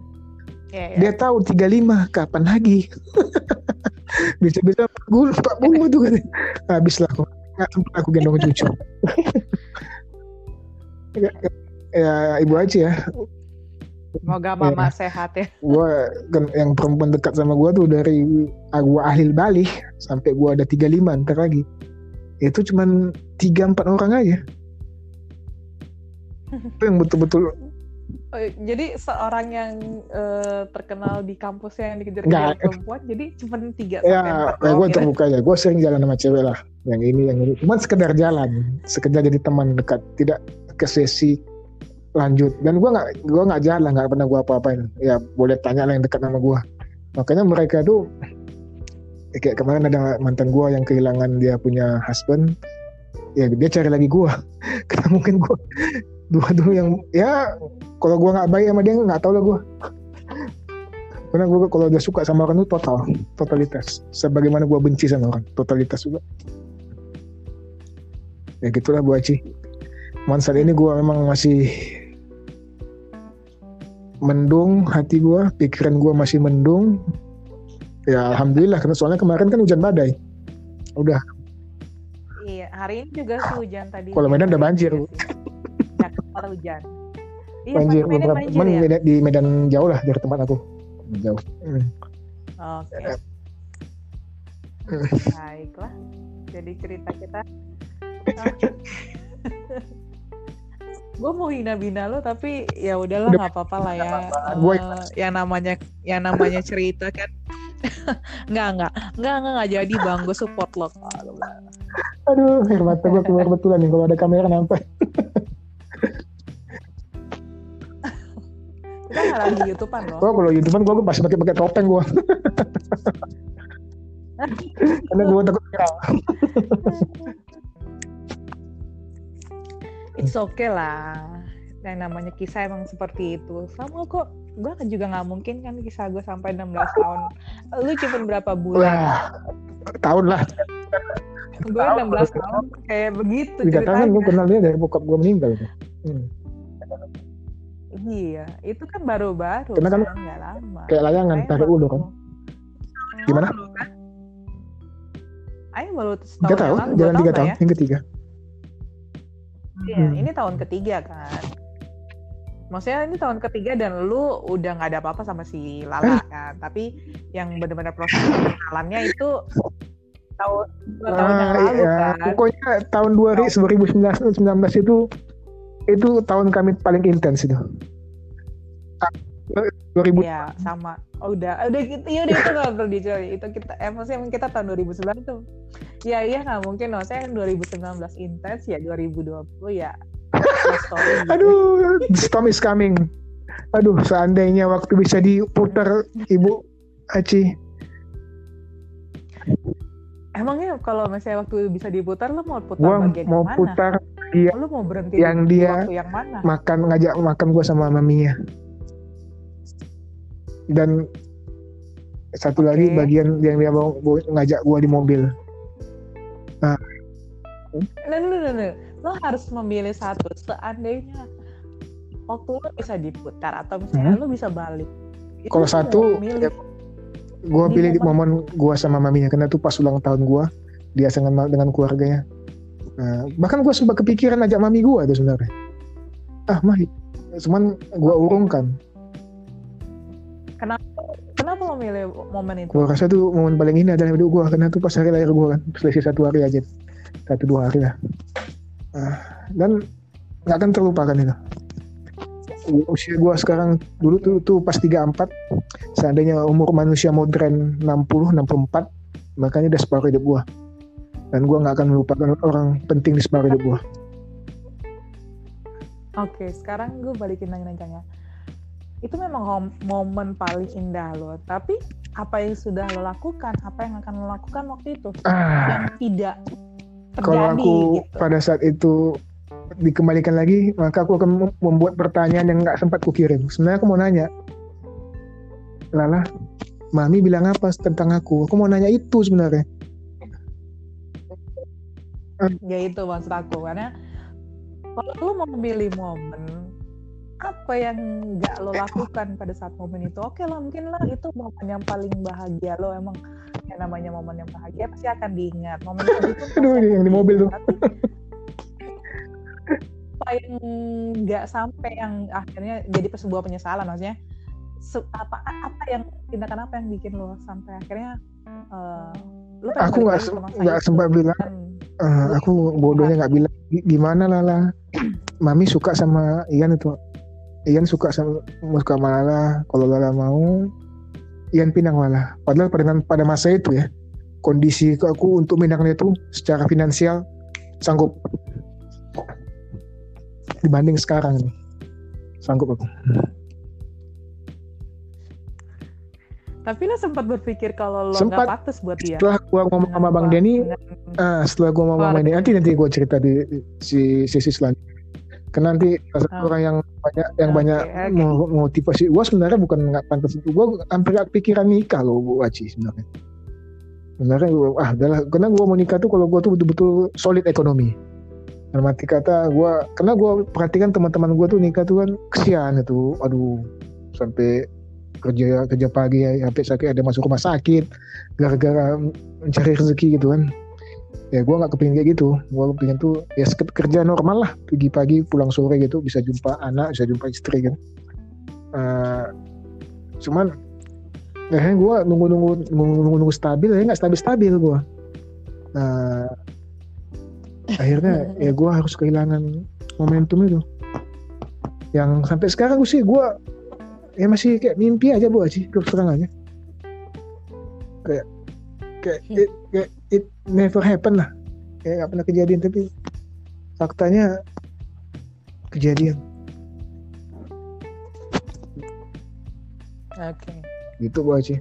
Yeah, yeah. Dia tahu 35 kapan lagi. Bisa-bisa 40 tuh kan. Habislah aku. Aku gendong cucu ya ibu aja ya Semoga mama ya. sehat ya. Gua kan yang perempuan dekat sama gua tuh dari gua ahli balik sampai gua ada 35 ntar lagi. Itu cuman tiga empat orang aja. itu yang betul-betul Oh, jadi seorang yang uh, terkenal di kampus yang dikejar-kejar perempuan, jadi cuma tiga ya, empat ya, gue terbuka ya. Gue sering jalan sama cewek lah, yang ini, yang ini. Cuman sekedar jalan, sekedar jadi teman dekat, tidak ke sesi lanjut. Dan gue nggak gue nggak jalan nggak pernah gue apa-apain. Ya boleh tanya lah yang dekat sama gue makanya mereka tuh ya kayak kemarin ada mantan gue yang kehilangan dia punya husband ya dia cari lagi gue karena mungkin gue dua dulu yang ya kalau gue nggak baik sama dia nggak tahu lah gue karena gue kalau udah suka sama orang itu total totalitas sebagaimana gue benci sama orang totalitas juga ya gitulah Bu Aci Cuman saat ini gue memang masih mendung hati gue, pikiran gue masih mendung. Ya alhamdulillah karena soalnya kemarin kan hujan badai. Udah. Iya, hari ini juga sih hujan tadi. Kalau Medan udah banjir. Kalau hujan. Iya, banjir beberapa teman ya? di Medan jauh lah dari tempat aku. Jauh. Hmm. Oke. Okay. Hmm. Baiklah. Jadi cerita kita gue mau hina-bina lo tapi ya udahlah nggak apa-apa lah ya uh, yang namanya yang namanya cerita kan nggak nggak nggak nggak nggak jadi bang gue support lo aduh air mata gue keluar betulan nih kalau ada kamera nampak lagi youtubean loh. Oh kalau youtubean gue pasti pakai pakai topeng gue karena gue takut viral. It's okay lah. Yang namanya kisah emang seperti itu. Sama kok gue kan juga nggak mungkin kan kisah gue sampai 16 tahun. Lu cuma berapa bulan? Wah, tahun lah. Gue 16 tahun kayak begitu tiga tahun gue kenal dia dari bokap gue meninggal. Hmm. Iya, itu kan baru-baru. Karena kan nggak lama. Kayak layangan Aing tarik kan. Gimana? Kan? Aing baru setahun Tiga tahun, jalan tiga tahun, ya. yang ketiga. Iya, Hmm. ini tahun ketiga kan. Maksudnya ini tahun ketiga dan lu udah nggak ada apa-apa sama si Lala kan. Tapi yang benar-benar proses pengenalannya itu tahun dua tahun yang Ah, lalu iya. kan. Pokoknya tahun 2019 itu itu tahun kami paling intens itu. Ah, 2000 Iya, sama. Oh, udah, udah gitu. Ya udah itu nggak perlu dicari. Itu kita, eh, maksudnya kita tahun 2009 tuh. Ya iya nggak mungkin. loh. Saya 2019 intens ya 2020 ya. story gitu. Aduh, storm is coming. Aduh, seandainya waktu bisa diputar Ibu Aci. Emangnya kalau misalnya waktu bisa diputar lu mau putar Gua bagian mau mana? putar dia Lu mau berhenti yang di dia waktu yang mana? makan ngajak makan gua sama maminya. Dan satu Oke. lagi bagian yang dia mau ngajak gua di mobil. Nah, nah, nah, nah. Lo harus memilih satu. Seandainya waktu lo bisa diputar atau misalnya lo bisa balik. Kalau satu, ya, Gua Di pilih di momen- gua sama maminya karena itu pas ulang tahun gua dia dengan dengan keluarganya. Nah, bahkan gua sempat kepikiran ajak mami gua itu sebenarnya. Ah, mah cuman gua urungkan. Kenapa lo milih momen itu? Gua rasa tuh momen paling ini adalah hidup gua karena itu pas hari lahir gua kan, selisih satu hari aja, satu dua hari lah. Ah, dan nggak akan terlupakan itu. Usia gua sekarang dulu tuh tuh pas 34 seandainya umur manusia modern 60 64 makanya udah separuh hidup gua. Dan gua nggak akan melupakan orang penting di separuh hidup gua. Oke, sekarang gue balikin nanya-nanya. Itu memang momen paling indah lo. Tapi apa yang sudah lo lakukan? Apa yang akan lo lakukan waktu itu? Ah, Yang tidak terjadi kalau aku gitu. pada saat itu dikembalikan lagi, maka aku akan mem- membuat pertanyaan yang nggak sempat kukirim. Sebenarnya aku mau nanya, Lala, Mami bilang apa tentang aku? Aku mau nanya itu sebenarnya. Ya itu maksud aku. Karena kalau lo mau memilih momen, apa yang nggak lo lakukan pada saat momen itu? Oke lah, mungkin lah itu momen yang paling bahagia lo emang yang namanya momen yang bahagia pasti akan diingat. Momen itu Aduh, yang di mobil tuh. Apa yang nggak sampai yang akhirnya jadi sebuah penyesalan maksudnya se- apa apa yang tindakan apa yang bikin lo sampai akhirnya eh, lo pengen Aku nggak nggak sempat bilang, Eh, aku bodohnya nggak bilang. "Gi- Gimana Lala? Mami suka sama Ian itu. Ian suka sama suka sama Lala. Kalau Lala mau, Ian pinang Lala. Padahal pada pada masa itu ya, kondisi aku untuk pinangnya itu secara finansial sanggup dibanding sekarang nih sanggup aku tapi lo sempat berpikir kalau lo Sempat. nggak pantas buat dia? Setelah gua ngomong sama bang Denny ah, setelah gua ngomong sama. Denny nanti nanti gua cerita di si sisi selanjutnya. Karena nanti Oh. orang yang banyak yang Oke, banyak mau motivasi. Gua sebenarnya bukan nggak pantas gua hampir pikiran nikah loh Bu Aci sebenarnya. Sebenarnya gua, ah adalah karena gua mau nikah tuh kalau gua tuh betul-betul solid ekonomi. Dalam arti kata gua karena gua perhatikan teman-teman gua tuh nikah tuh kan kesian itu. Aduh sampai kerja kerja pagi sampai sakit ada masuk rumah sakit gara-gara mencari rezeki gitu kan. Ya gua nggak kepingin kayak gitu. Gua kepingin tuh ya kerja normal lah. Pergi pagi pulang sore gitu bisa jumpa anak bisa jumpa istri kan. Eh, cuman ya gue nunggu nunggu nunggu nunggu, nunggu stabil ya nggak stabil stabil gue nah akhirnya ya gue harus kehilangan momentum itu. Yang sampai sekarang sih gue ya masih kayak mimpi aja bu sih terus terang aja kayak kayak it, kayak it never happen lah. Kayak nggak pernah kejadian tapi faktanya kejadian. Oke. Gitu Bu Aci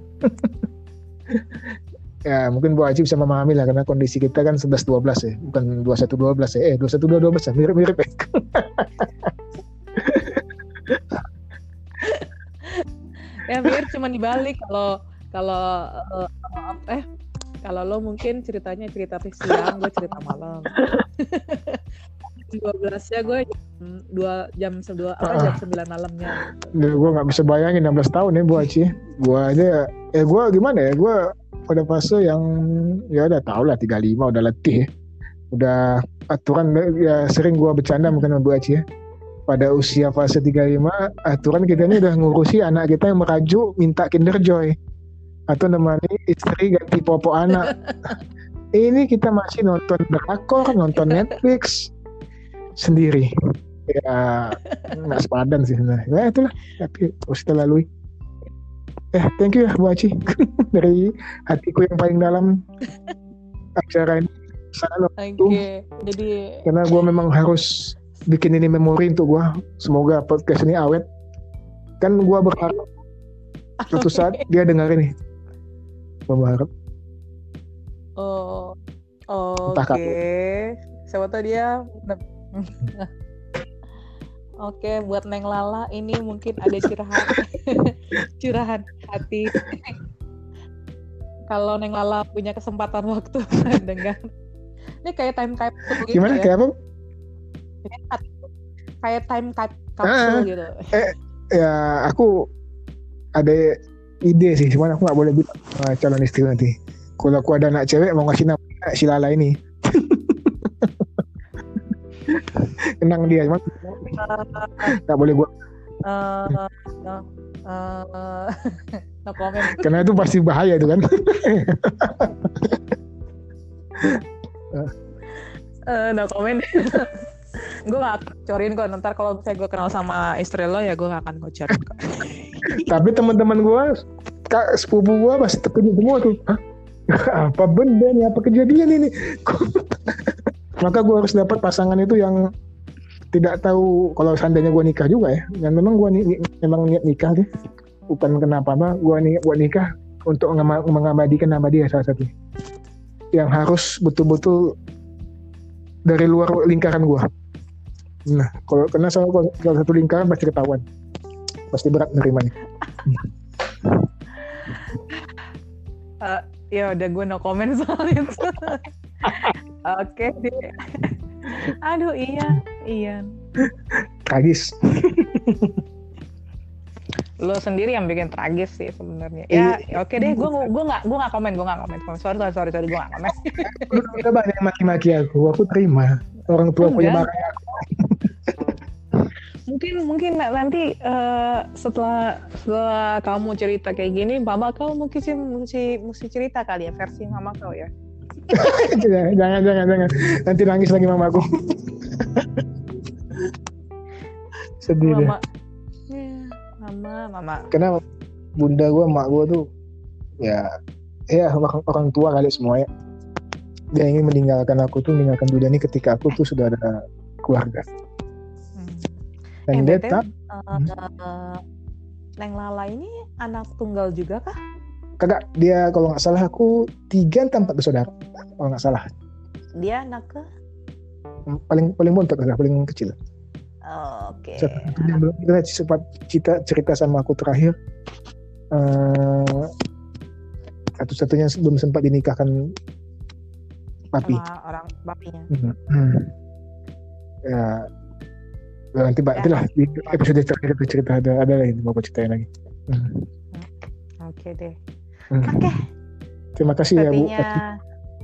ya mungkin Bu Aci bisa memahami lah karena kondisi kita kan 11-12 ya bukan 21-12 ya. Eh 21-12 ya mirip-mirip ya ya biar cuma dibalik kalau kalau eh, eh kalau lo mungkin ceritanya cerita siang gue cerita malam 12 ya gue jam dua jam dua apa Ah. jam 9 malamnya. Ya, gue nggak bisa bayangin 16 tahun ya Bu Aci. Gue aja, eh gue gimana ya? Gue pada fase yang ya udah tau lah 35 udah letih. Udah aturan ya sering gue bercanda mungkin sama Bu Aci ya. Pada usia fase 35 aturan kita ini udah ngurusi anak kita yang merajuk minta Kinder Joy atau nemani istri ganti popok anak. Ini kita masih nonton drakor, nonton Netflix sendiri. Ya nggak sepadan sih sebenarnya. Ya itulah, tapi harus kita lalui. Eh, thank you ya Bu Aci dari hatiku yang paling dalam acara ini. Oke. Jadi karena gue memang harus bikin ini memori untuk gue. Semoga podcast ini awet. Kan gue berharap suatu saat dia dengar ini. Gue berharap. oh oke. Entah Siapa tahu dia Oke, buat Neng Lala ini mungkin ada curahan curahan hati. Kalau Neng Lala punya kesempatan waktu dengar. Ini kayak time capsule gitu Gimana? ya. Kayak apa? Kayak time cap- capsule Ah. gitu. Ya aku ada ide sih, cuman aku nggak boleh bilang sama calon istri nanti. Kalau aku ada anak cewek mau ngasih nama si Lala ini. Kenang dia, cuman nggak boleh gua Eh, eh, eh, no comment. karena itu pasti bahaya itu kan. Eh, no comment. gue gak corin kok. Ntar kalau misalnya gue kenal sama istri lo ya gue gak akan ngocorin kok. Tapi teman-teman gua, kak sepupu gua pasti terkejut semua tuh. Hah? apa benda nih? Apa kejadian ini? Maka gua harus dapat pasangan itu yang tidak tahu kalau seandainya gua nikah juga ya. Dan memang gua ni, ni- memang niat nikah deh. Bukan kenapa apa, gua ni, gua nikah untuk mengabadikan nama dia salah satu. Yang harus betul-betul dari luar lingkaran gua. Nah, kalau kena sama salah satu lingkaran pasti ketahuan. Pasti berat nerimanya. Ya udah gue no comment soal itu. Oke deh. Aduh iya, iya. Tragis. Lo sendiri yang bikin tragis sih sebenarnya. Ya Iya. oke deh, gue gue nggak gue nggak komen, gue nggak komen. Sorry sorry sorry, sorry gue nggak komen. Udah banyak maki-maki aku, aku terima. Orang tua punya marah aku. Mungkin mungkin na- nanti eh, setelah setelah kamu cerita kayak gini, mama kau mungkin sih mesti mesti cerita kali ya versi mama kau ya. jangan, jangan, jangan. Nanti nangis lagi mamaku. Sedih deh. Mama, ya, mama, mama. Karena bunda gue, mak gue tuh, ya, ya orang, orang tua kali semua ya. Dia ingin meninggalkan aku tuh, meninggalkan dunia ini ketika aku tuh sudah ada keluarga. Hmm. Dan Eh, BTW, tak, eh, eh, Neng Lala ini anak tunggal juga kah? kagak, dia kalau nggak salah aku tiga atau empat bersaudara. Kalau nggak salah. Dia anak ke? Paling paling bontot adalah paling kecil. Oh, Oke. Yang belum kita sempat cerita cerita sama aku terakhir eh satu-satunya belum sempat dinikahkan papi. Sama orang bapinya. Hmm. Hmm. Ya, nanti pak Ya. itulah di episode terakhir kita cerita ada ada lagi mau aku ceritain lagi. Hmm. Oke deh. Hmm. Oke, Terima kasih ya Bu. sepertinya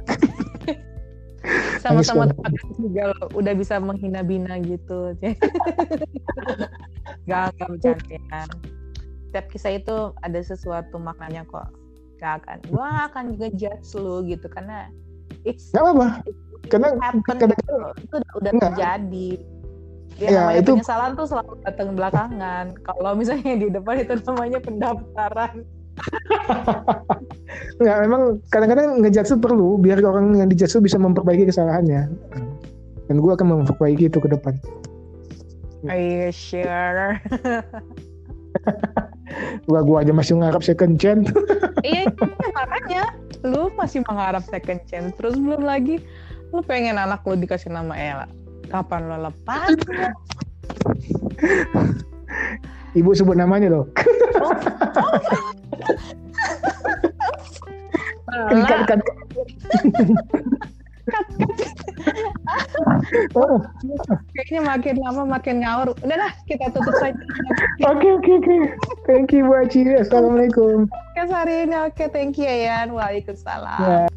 sama-sama terima kasih juga lo udah bisa menghina-bina gitu. Gak, gak bercanda. Setiap kisah itu ada sesuatu maknanya kok. Gak akan, gua akan juga judge lu gitu karena it's Gak apa-apa. Karena happen kadang- gitu. itu udah, udah Enggak. terjadi. Ya, Ya, namanya itu- penyesalan tuh selalu datang belakangan. Kalau misalnya di depan itu namanya pendaftaran. nggak memang kadang-kadang ngejudge tuh perlu biar orang yang dijudge tuh bisa memperbaiki kesalahannya. Dan gue akan memperbaiki itu ke depan. Are you sure? Gua gua aja masih ngarap second chance. iya, iya, makanya lu masih mengharap second chance. Terus belum lagi lu pengen anak lu dikasih nama Ella. Kapan lo lepas? Ibu sebut namanya loh. Kan, kan, Ella, kan. Oh, kayaknya makin lama makin ngawur. Udahlah, kita tutup saja. Oke, oke, oke. Thank you, Bu Aci. Assalamualaikum. Oke, hari ini. Oke, thank you, Yan. Waalaikumsalam. Ya.